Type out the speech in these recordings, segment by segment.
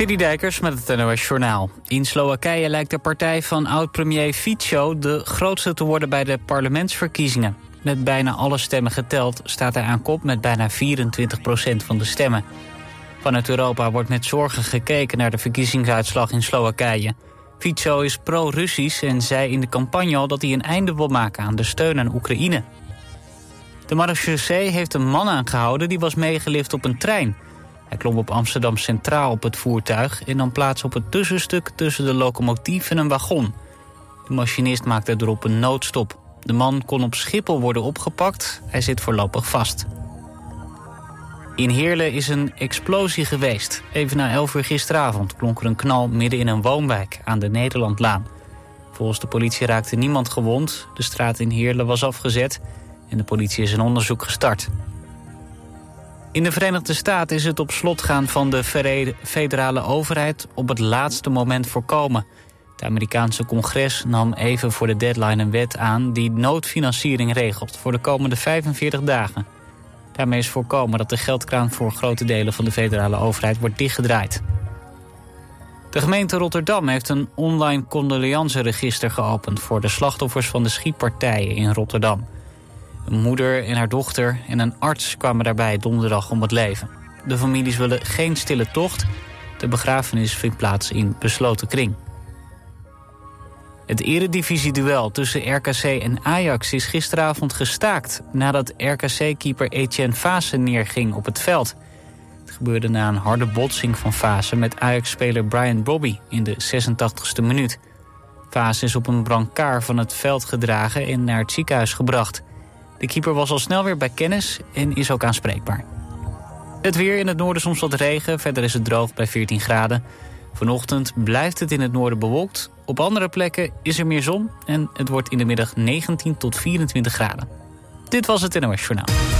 City Dijkers met het NOS Journaal. In Slowakije lijkt de partij van oud-premier Fico de grootste te worden bij de parlementsverkiezingen. Met bijna alle stemmen geteld staat hij aan kop met bijna 24% van de stemmen. Vanuit Europa wordt met zorgen gekeken naar de verkiezingsuitslag in Slowakije. Fico is pro-Russisch en zei in de campagne al dat hij een einde wil maken aan de steun aan Oekraïne. De marechaussee heeft een man aangehouden die was meegelift op een trein. Hij klom op Amsterdam Centraal op het voertuig... en dan plaats op het tussenstuk tussen de locomotief en een wagon. De machinist maakte erop een noodstop. De man kon op Schiphol worden opgepakt. Hij zit voorlopig vast. In Heerlen is een explosie geweest. Even na 11 uur gisteravond klonk er een knal midden in een woonwijk aan de Nederlandlaan. Volgens de politie raakte niemand gewond. De straat in Heerlen was afgezet en de politie is een onderzoek gestart. In de Verenigde Staten is het op slot gaan van de federale overheid op het laatste moment voorkomen. Het Amerikaanse congres nam even voor de deadline een wet aan die noodfinanciering regelt voor de komende 45 dagen. Daarmee is voorkomen dat de geldkraan voor grote delen van de federale overheid wordt dichtgedraaid. De gemeente Rotterdam heeft een online condoleanceregister geopend... voor de slachtoffers van de schietpartijen in Rotterdam. Een moeder en haar dochter en een arts kwamen daarbij donderdag om het leven. De families willen geen stille tocht. De begrafenis vindt plaats in besloten kring. Het eredivisie-duel tussen RKC en Ajax is gisteravond gestaakt... nadat RKC-keeper Etienne Fase neerging op het veld. Het gebeurde na een harde botsing van Fase met Ajax-speler Brian Bobby in de 86e minuut. Fase is op een brancard van het veld gedragen en naar het ziekenhuis gebracht. De keeper was al snel weer bij kennis en is ook aanspreekbaar. Het weer in het noorden soms wat regen, verder is het droog bij 14 graden. Vanochtend blijft het in het noorden bewolkt. Op andere plekken is er meer zon en het wordt in de middag 19 tot 24 graden. Dit was het NOS Journaal.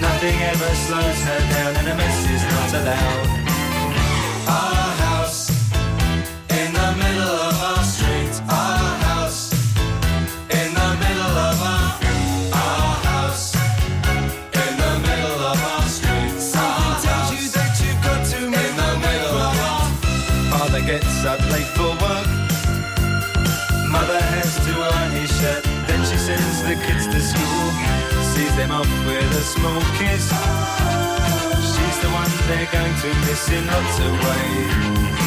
Nothing ever slows her down and a mess is not allowed. Our house in the middle of our street. Our house in the middle of our our house in the middle of our street. Something tells you that you've got to in the middle of our Father gets up late for work. Mother has to iron his shirt. Then she sends the kids to school. Sees them off with a small kiss. She's the one they're going to miss in lots of ways.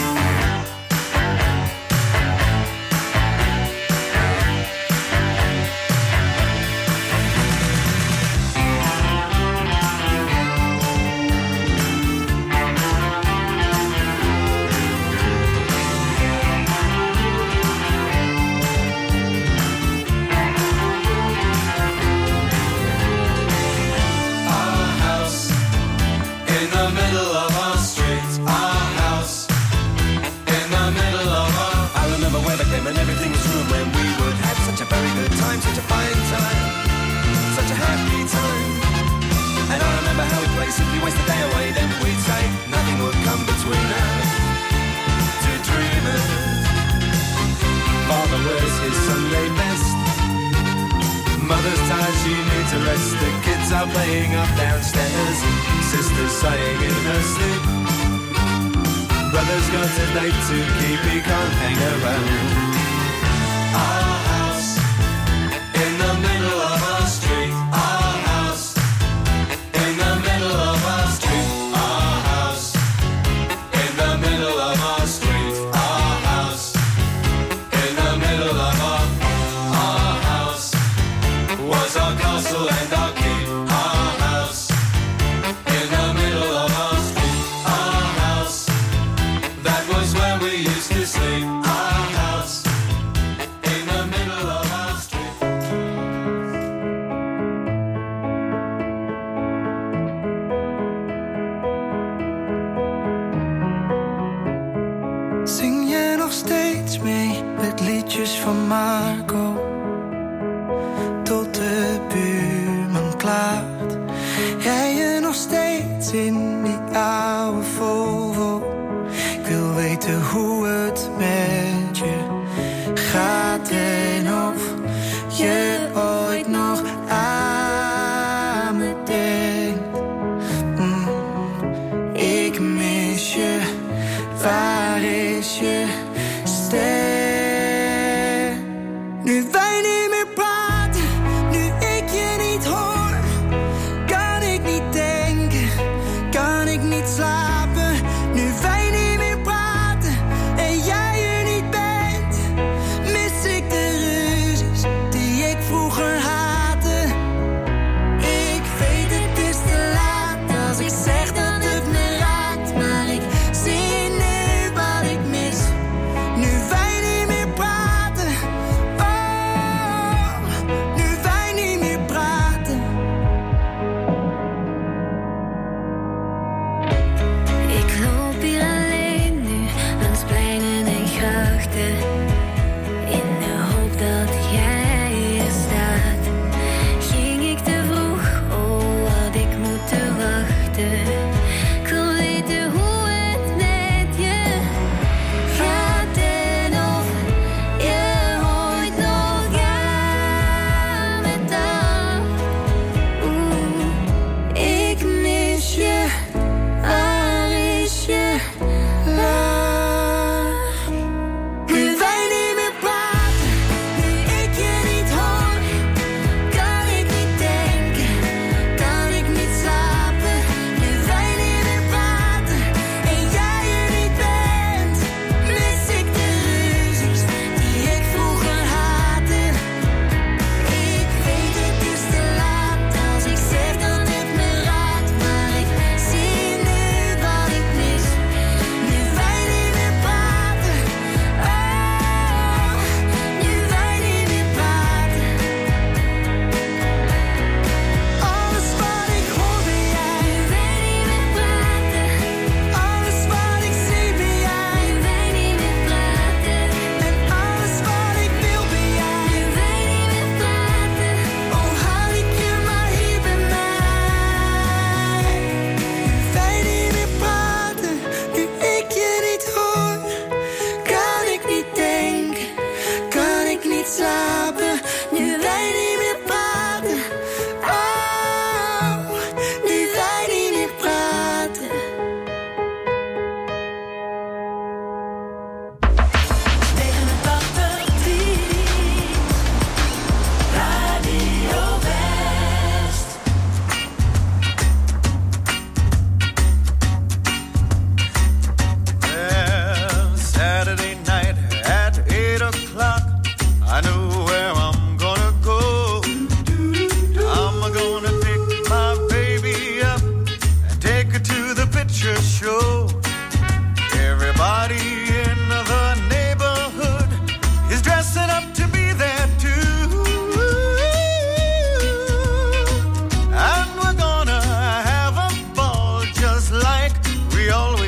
Met liedjes van Marco tot de buurman klaart. Jij je nog steeds in All.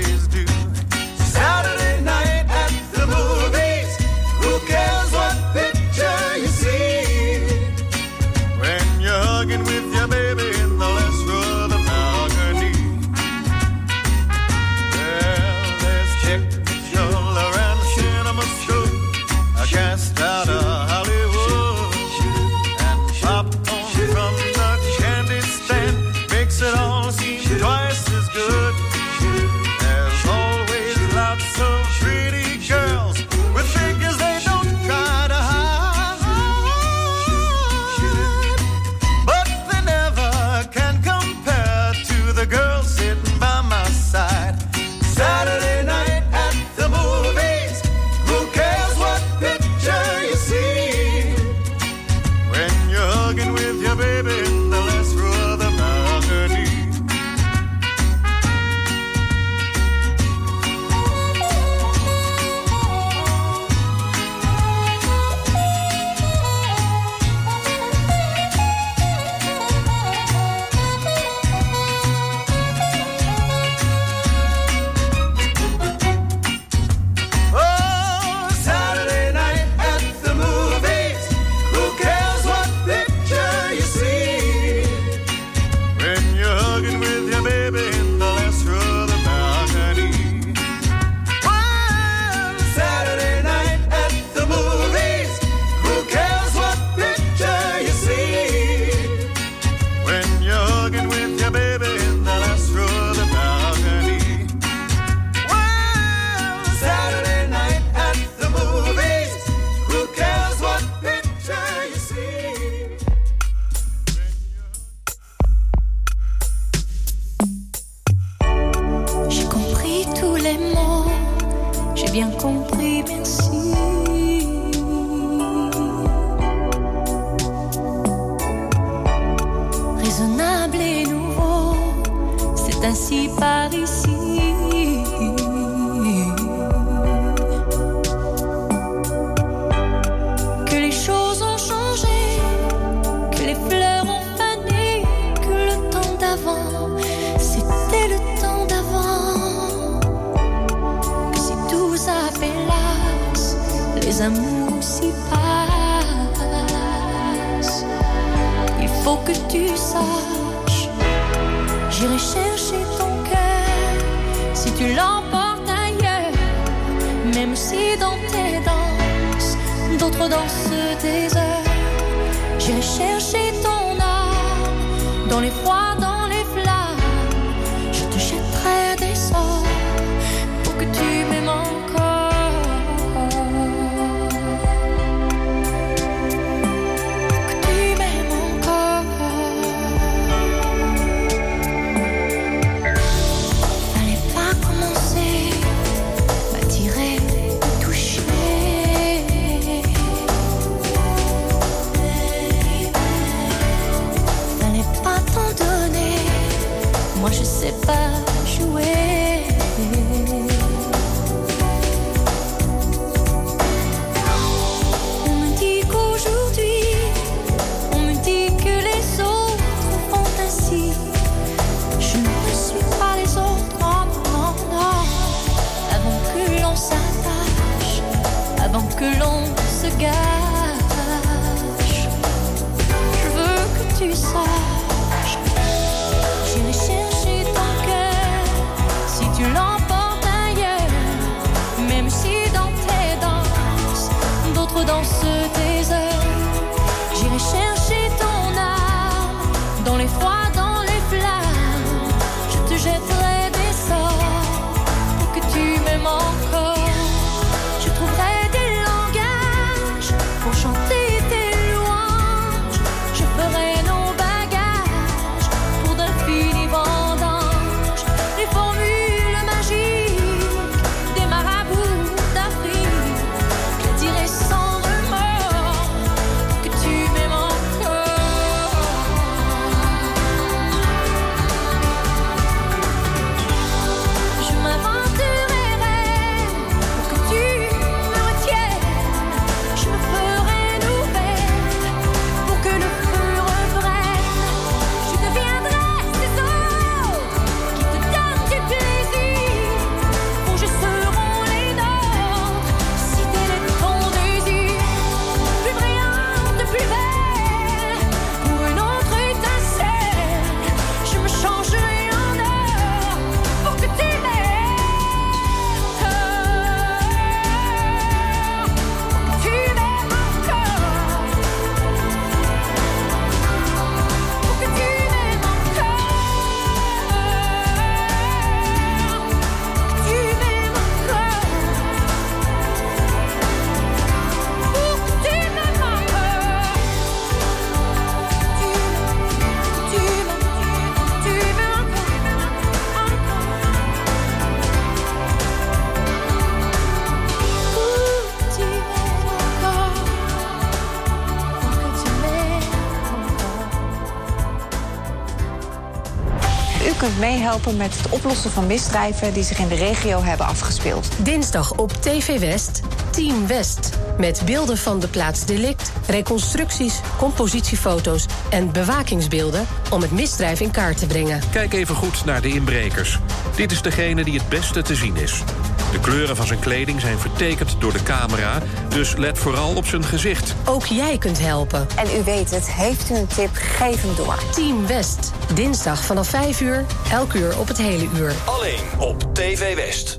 Meehelpen met het oplossen van misdrijven die zich in de regio hebben afgespeeld. Dinsdag op TV West, Team West. Met beelden van de plaats delict, reconstructies, compositiefoto's en bewakingsbeelden om het misdrijf in kaart te brengen. Kijk even goed naar de inbrekers. Dit is degene die het beste te zien is. De kleuren van zijn kleding zijn vertekend door de camera, dus let vooral op zijn gezicht. Ook jij kunt helpen. En u weet het, heeft u een tip, geef hem door. Team West, dinsdag vanaf 5 uur, elk uur op het hele uur. Alleen op TV West.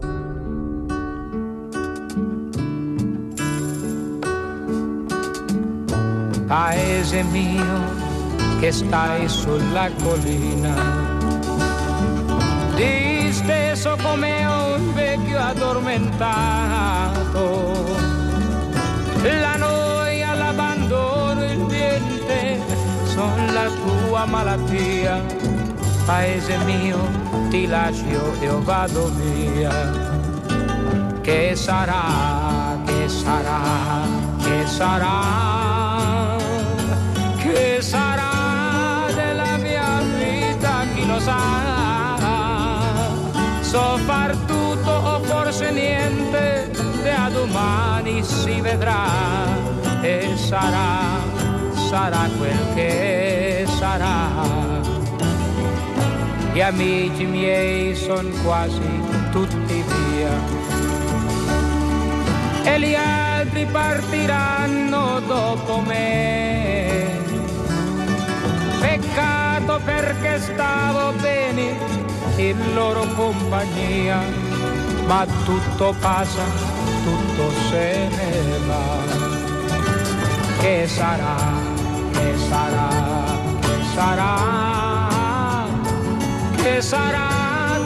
Paese mio che stai sulla collina, disteso come un vecchio addormentato. La noia, della tua malattia. Paese mio, ti lascio io, io vado via. Che sarà, che sarà, che sarà, che sarà della mia vita, chi lo sa? So far tutto o forse niente, da domani si vedrà e sarà sarà quel che sarà. Gli amici miei sono quasi tutti via e gli altri partiranno dopo me. Peccato perché stavo bene in loro compagnia, ma tutto passa, tutto se ne va. Che sarà? será? ¿Qué será? ¿Qué será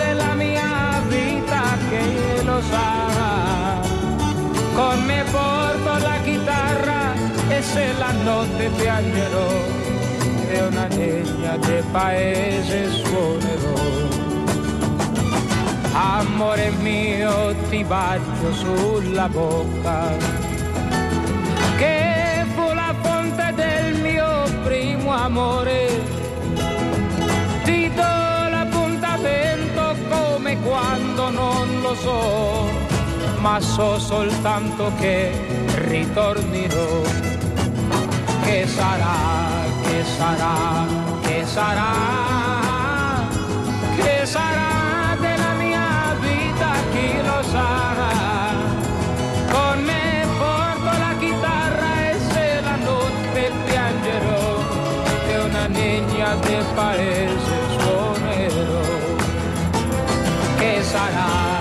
de la mia vita que lo sa? Con me porto la chitarra e se la notte piangerò de una legna del paese suonerò. Amore mio ti bacio sulla bocca amore. Ti do l'appuntamento come quando non lo so, ma so oh soltanto che ritornerò. Che sarà, che sarà, che sarà, che sarà della mia vita, chi lo sa. te pareces con él. ¿Qué será?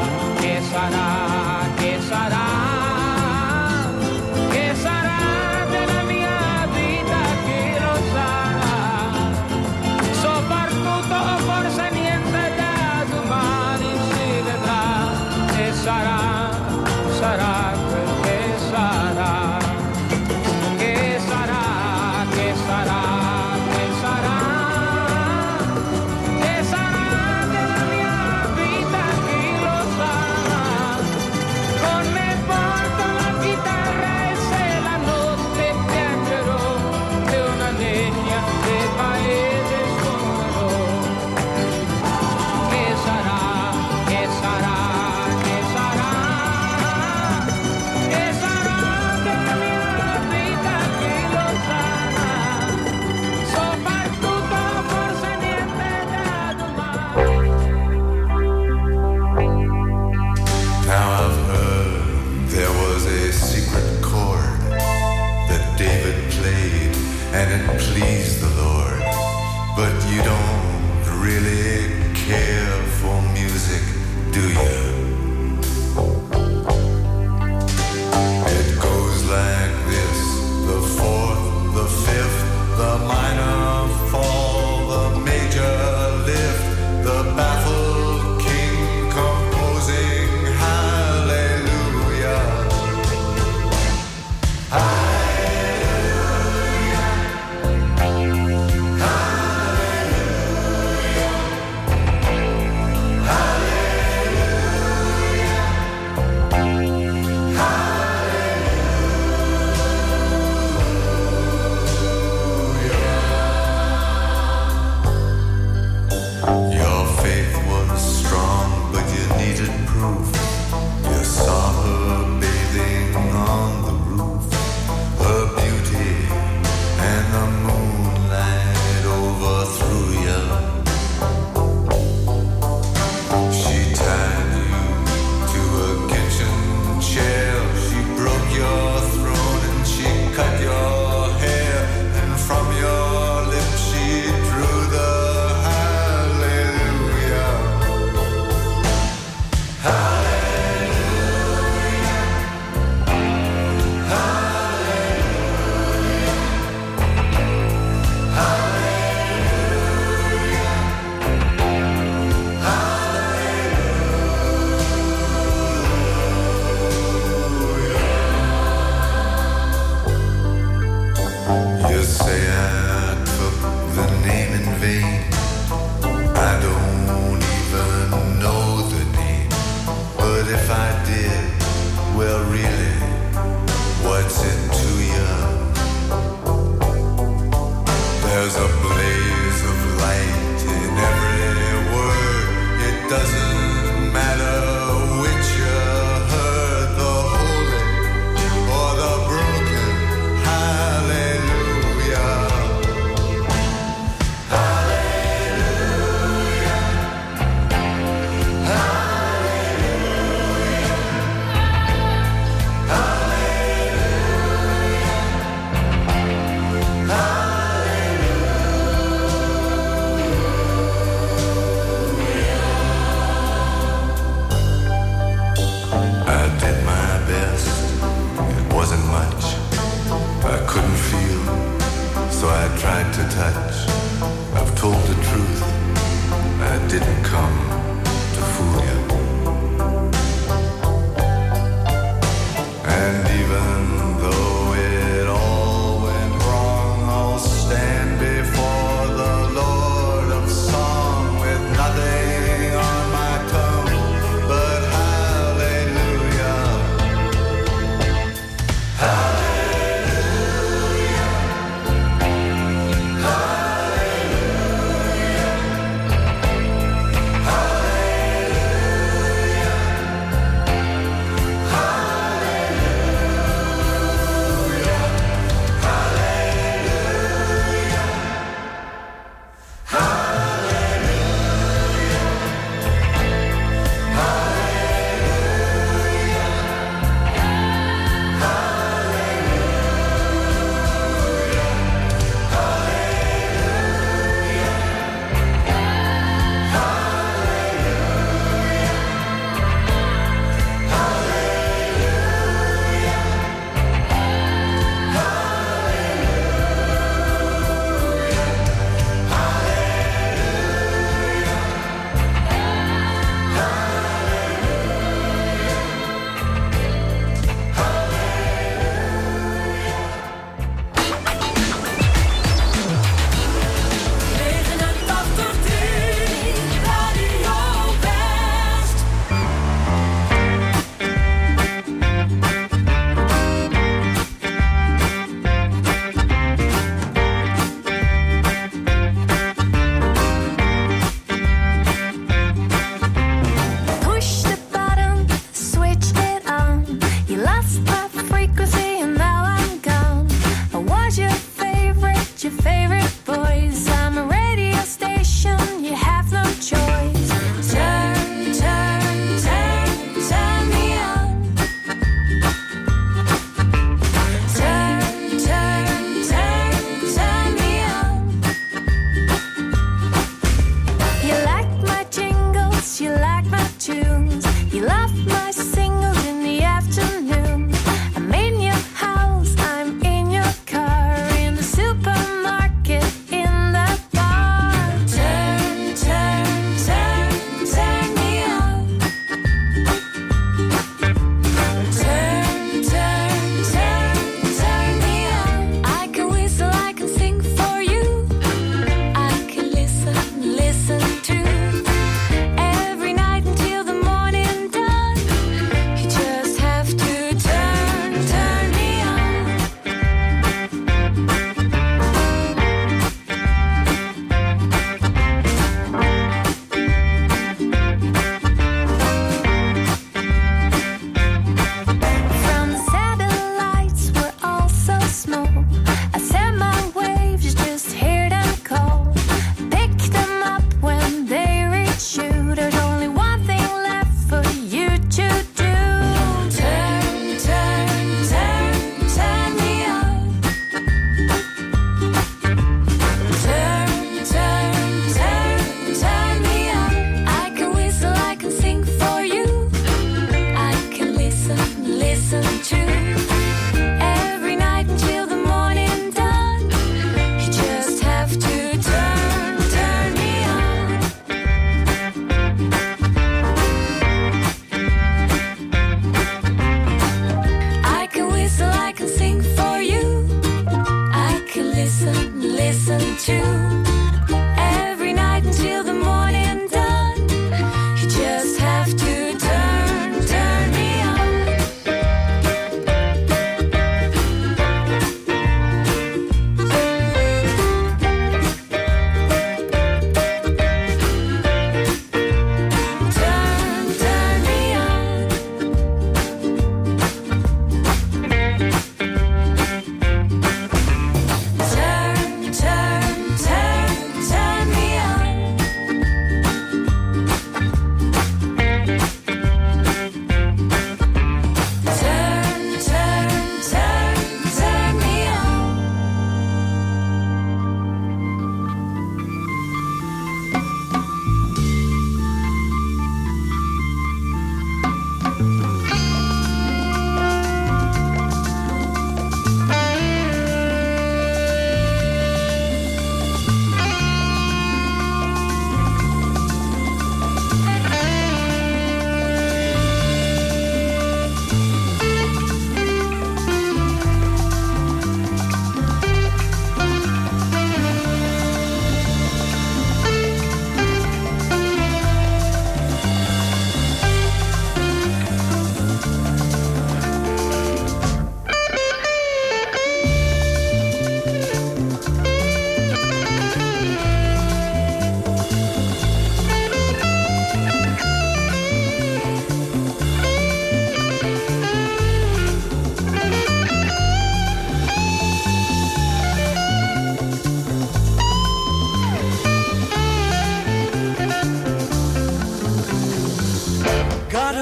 listen, listen to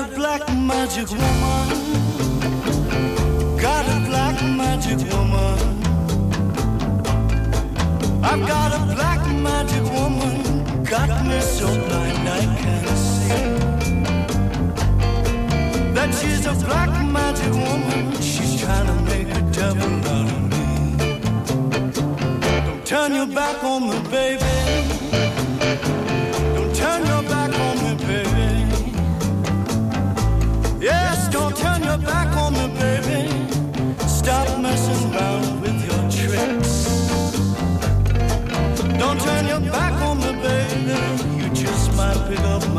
a black magic woman. Got a black magic woman. I've got a black magic woman. Got me so blind I can't see. That she's a black magic woman. She's trying to make a devil out of me. Don't turn your back on me, baby. turn your back on me, baby. Stop messing around with your tricks. Don't turn your back on me, baby. You just might pick up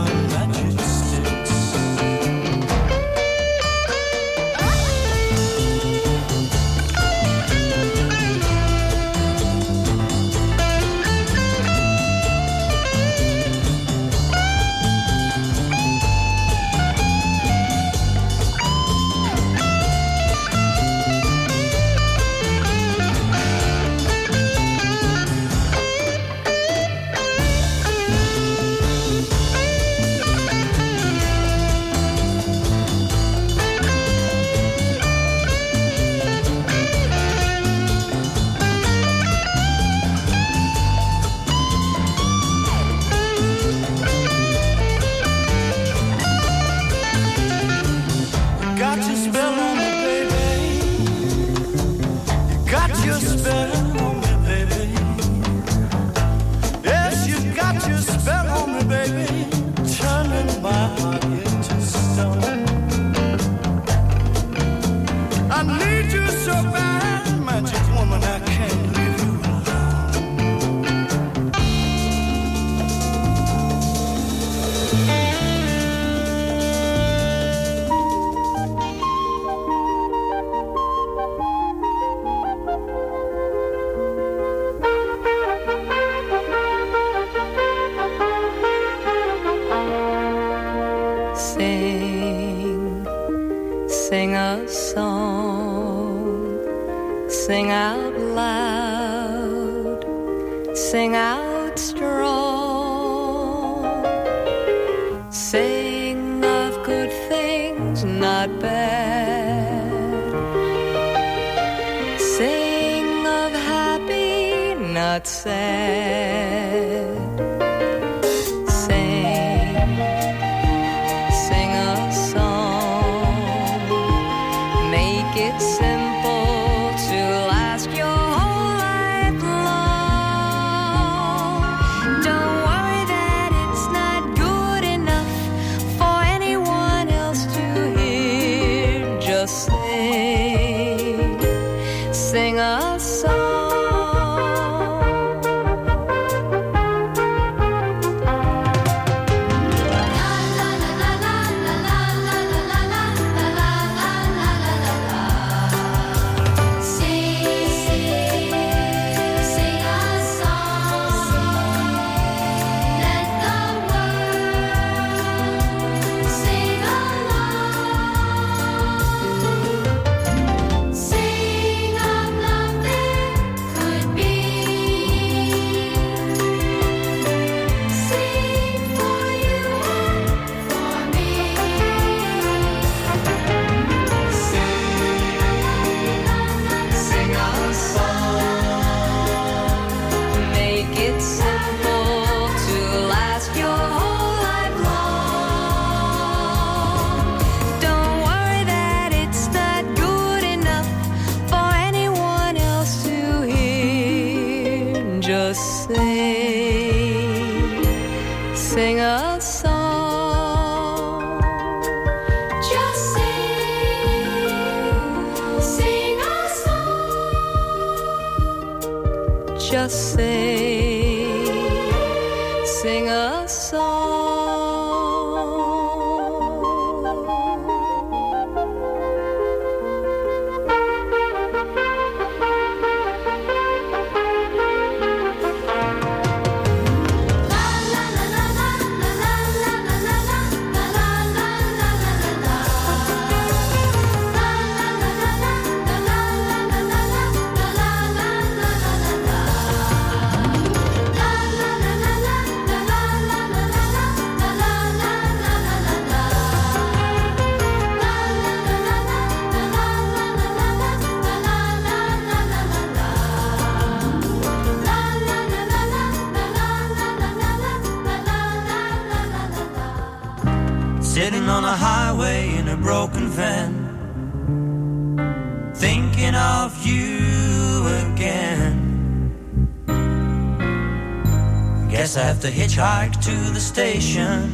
hitchhike to the station.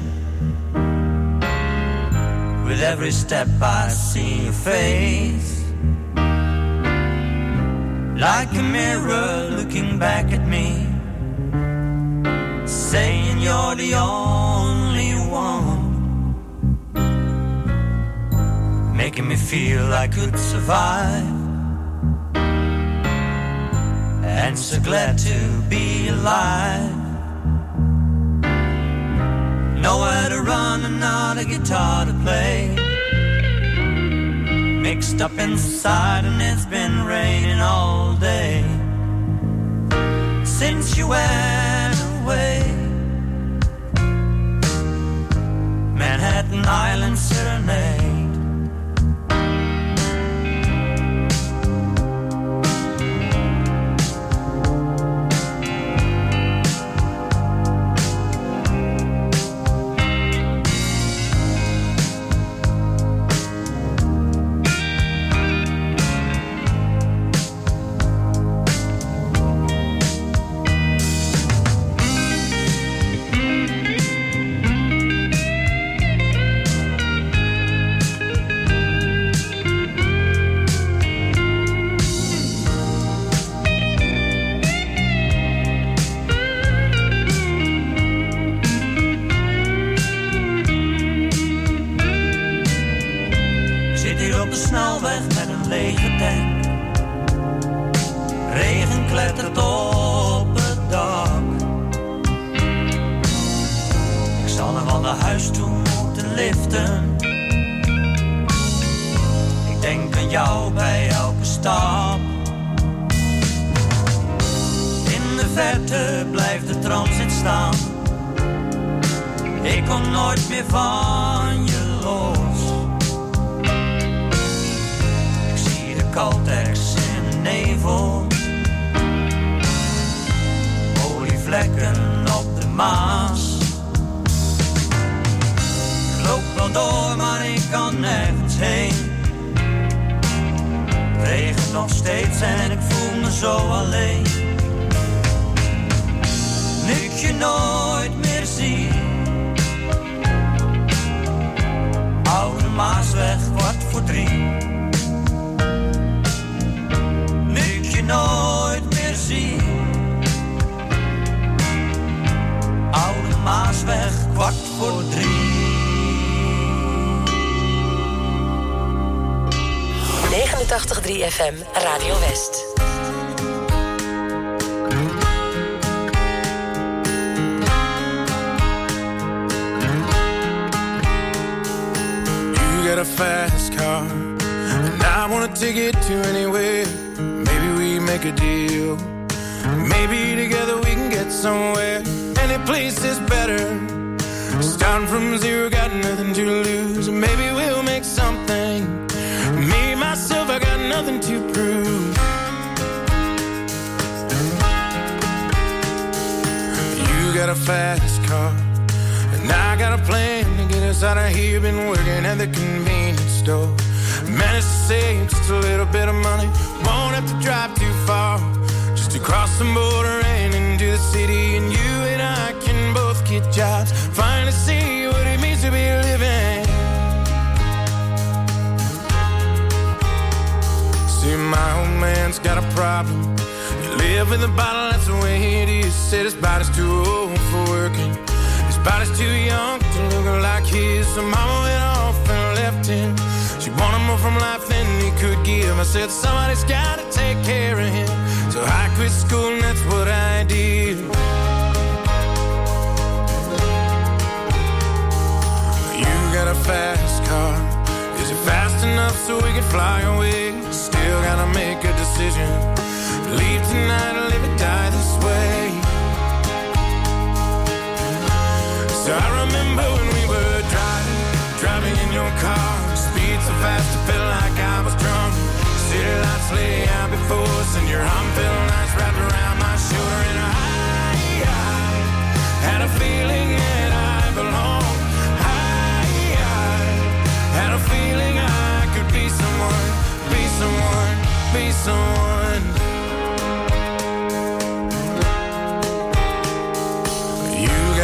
With every step I see your face. Like a mirror looking back at me. Saying you're the only one. Making me feel I could survive. And so glad to be alive. Nowhere to run and not a guitar to play. Mixed up inside, and it's been raining all day. Since you went away, Manhattan Island Serenade. Bottle, that's the way it is. Said his body's too old for working. His body's too young to look like his. So mama went off and left him. She wanted more from life than he could give. I said, somebody's gotta take care of him. So I quit school and that's what I did. You got a fast car. Is it fast enough so we can fly away? Still gotta make a decision. Leave tonight or live So I remember when we were driving, driving in your car. Speed so fast, it felt like I was drunk. City lights lay out before us, and your arm felt nice wrapped around my shoulder. And I, I had a feeling that I belonged. I, I had a feeling I could be someone, be someone, be someone.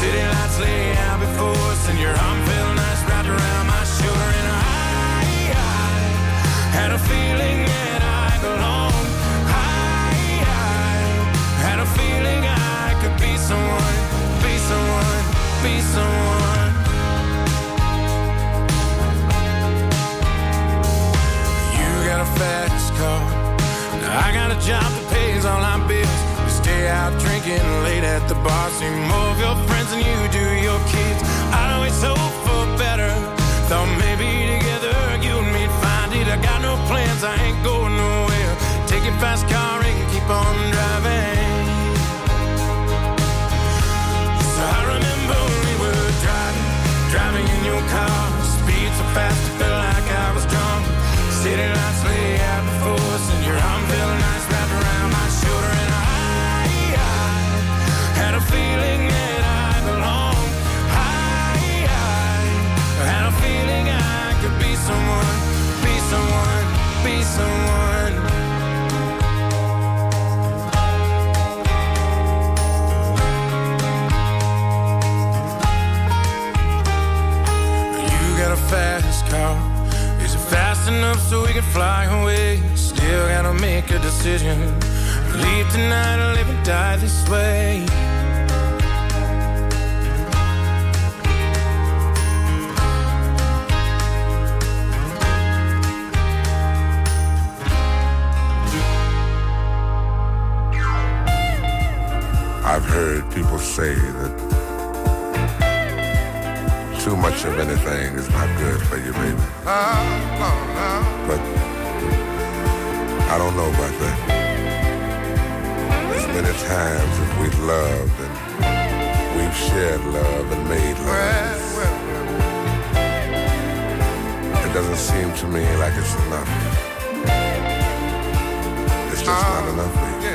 City lights lay out before us, and your arm felt nice wrapped around my shoulder. And I, I had a feeling that I belonged. I, I had a feeling I could be someone, be someone, be someone. You got a fast car. I got a job that pays all our bills. We stay out drinking late at the bar. See more of your you do your kids. I always hope for enough so we can fly away? Still gotta make a decision. Leave tonight or live and die this way. I've heard people say that too much of anything is not good for you, baby. But I don't know about that. There's many times that we've loved and we've shared love and made love. It doesn't seem to me like it's enough. It's just not enough, baby.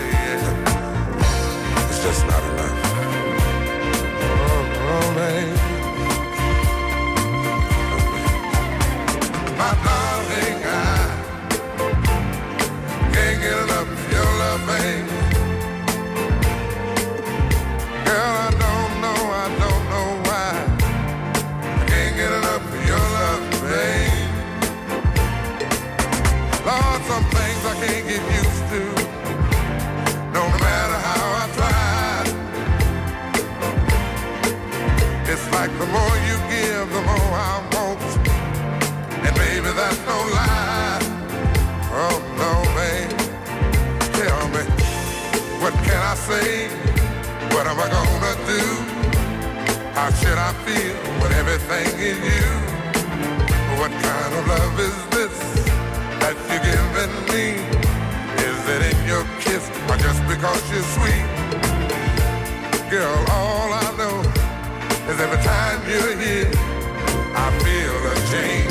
It's just not enough. How should I feel when everything is you? What kind of love is this that you're giving me? Is it in your kiss or just because you're sweet? Girl, all I know is every time you're here, I feel a change.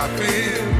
cabelo.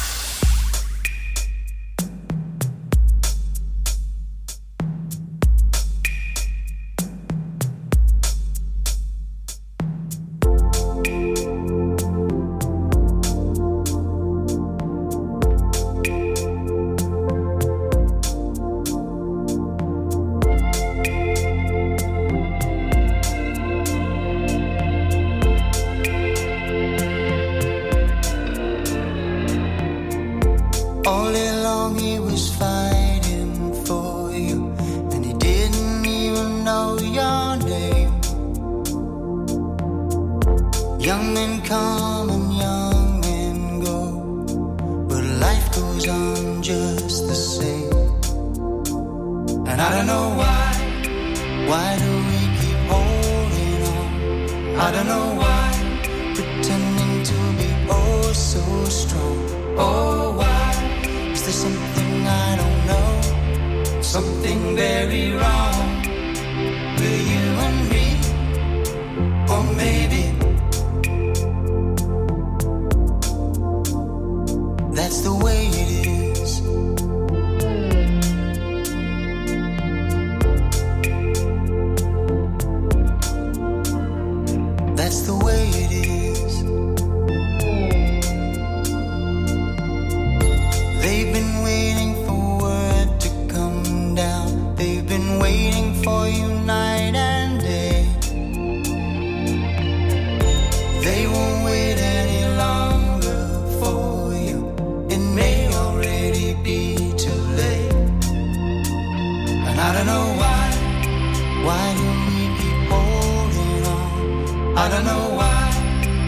I don't know why,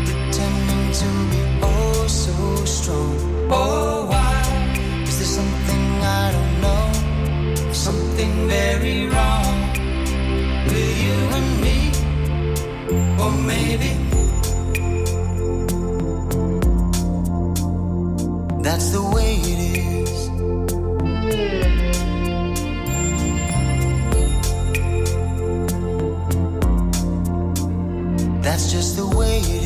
pretending to be oh so strong. Oh, why is there something I don't know? Something very wrong with you and me, or maybe that's the way. the way it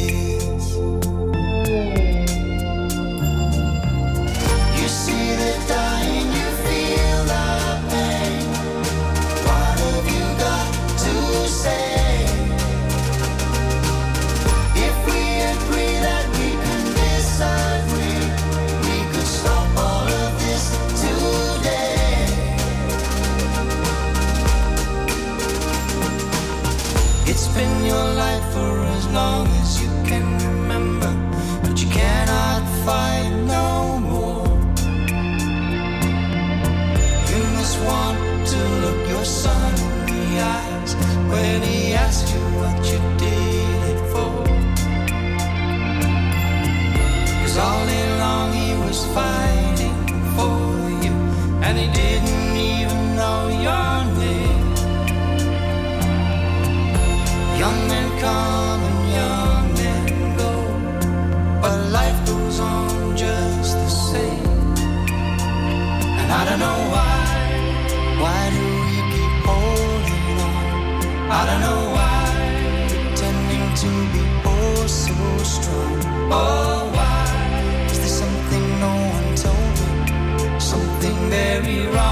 very right.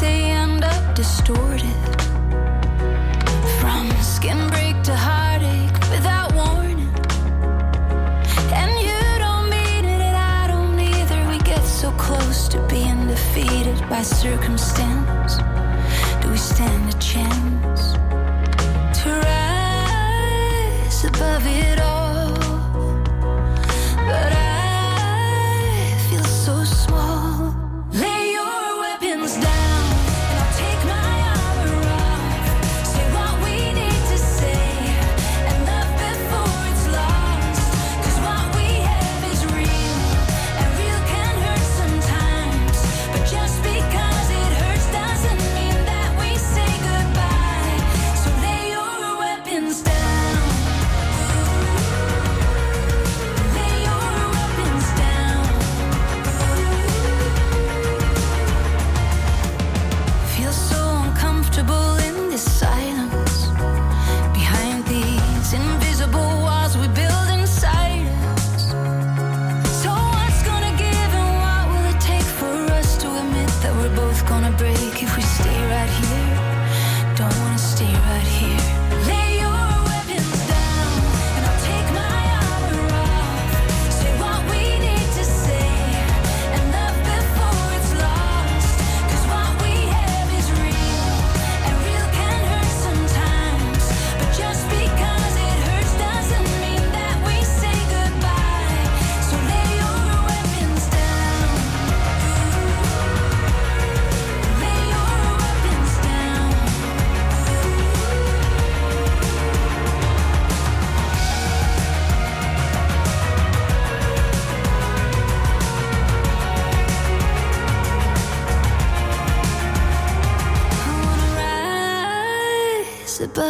they end up distorted. From skin break to heartache without warning. And you don't mean it, and I don't either. We get so close to being defeated by circumstance.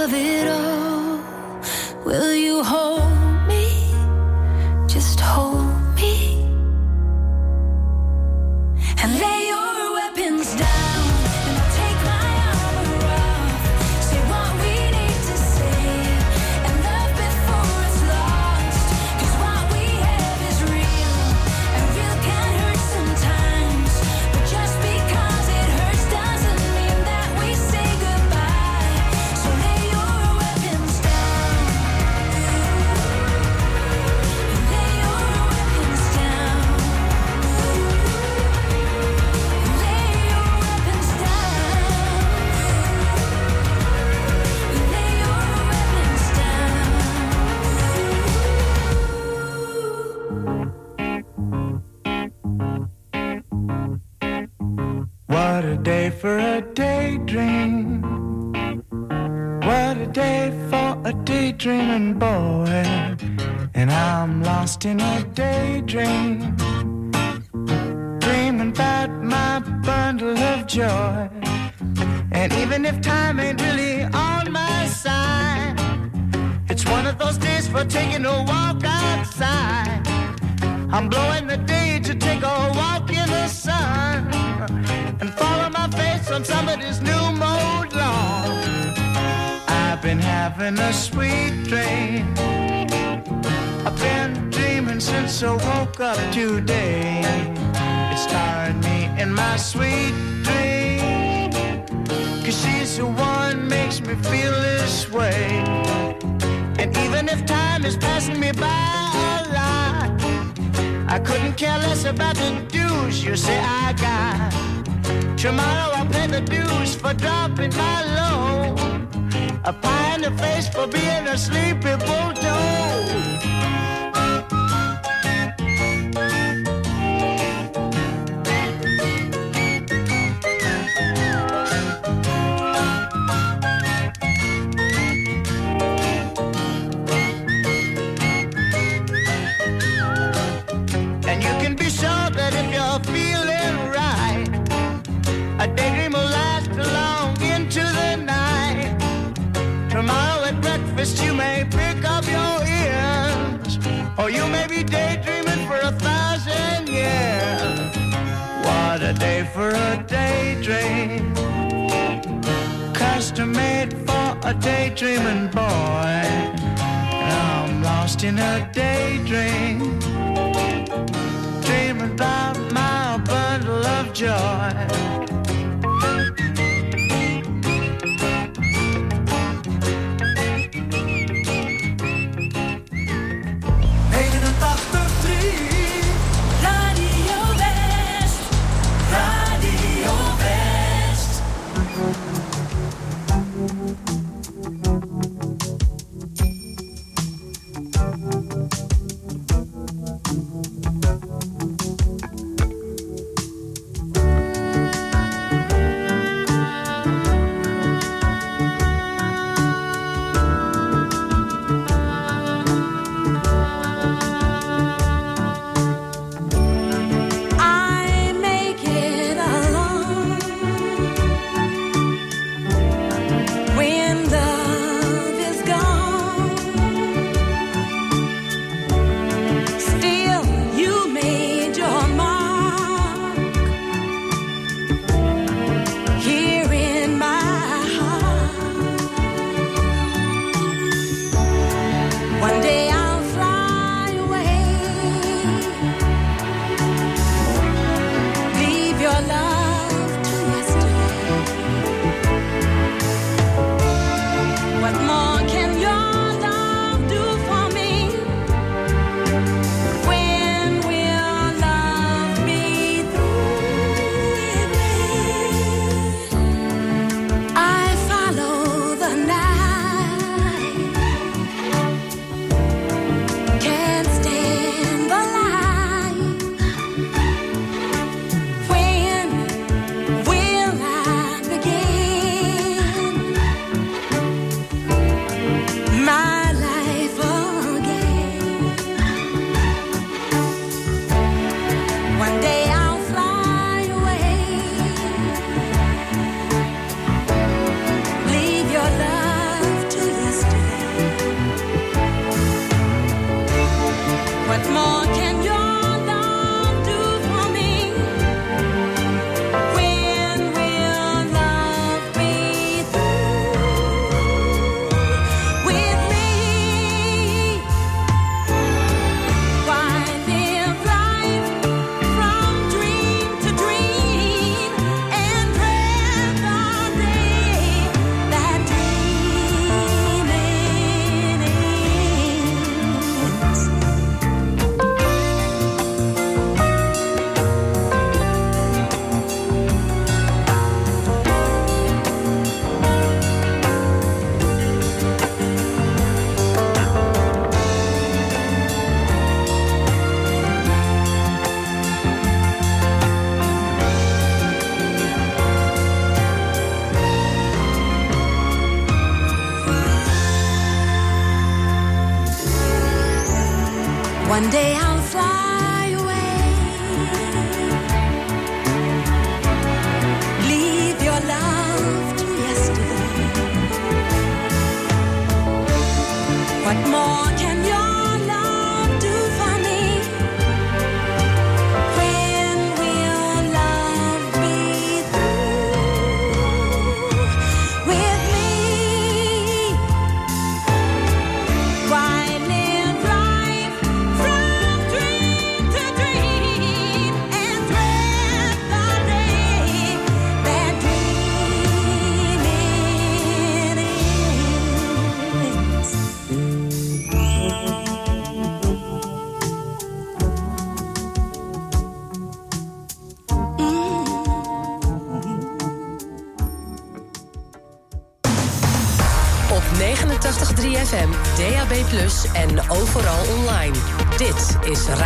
of it in my sweet dream. Cause she's the one makes me feel this way. And even if time is passing me by a lot, I couldn't care less about the dues you say I got. Tomorrow I'll pay the dues for dropping my loan. A pie in the face for being a sleepy bulldog. Custom made for a daydreaming boy. I'm lost in a daydream. Dreaming about my bundle of joy. es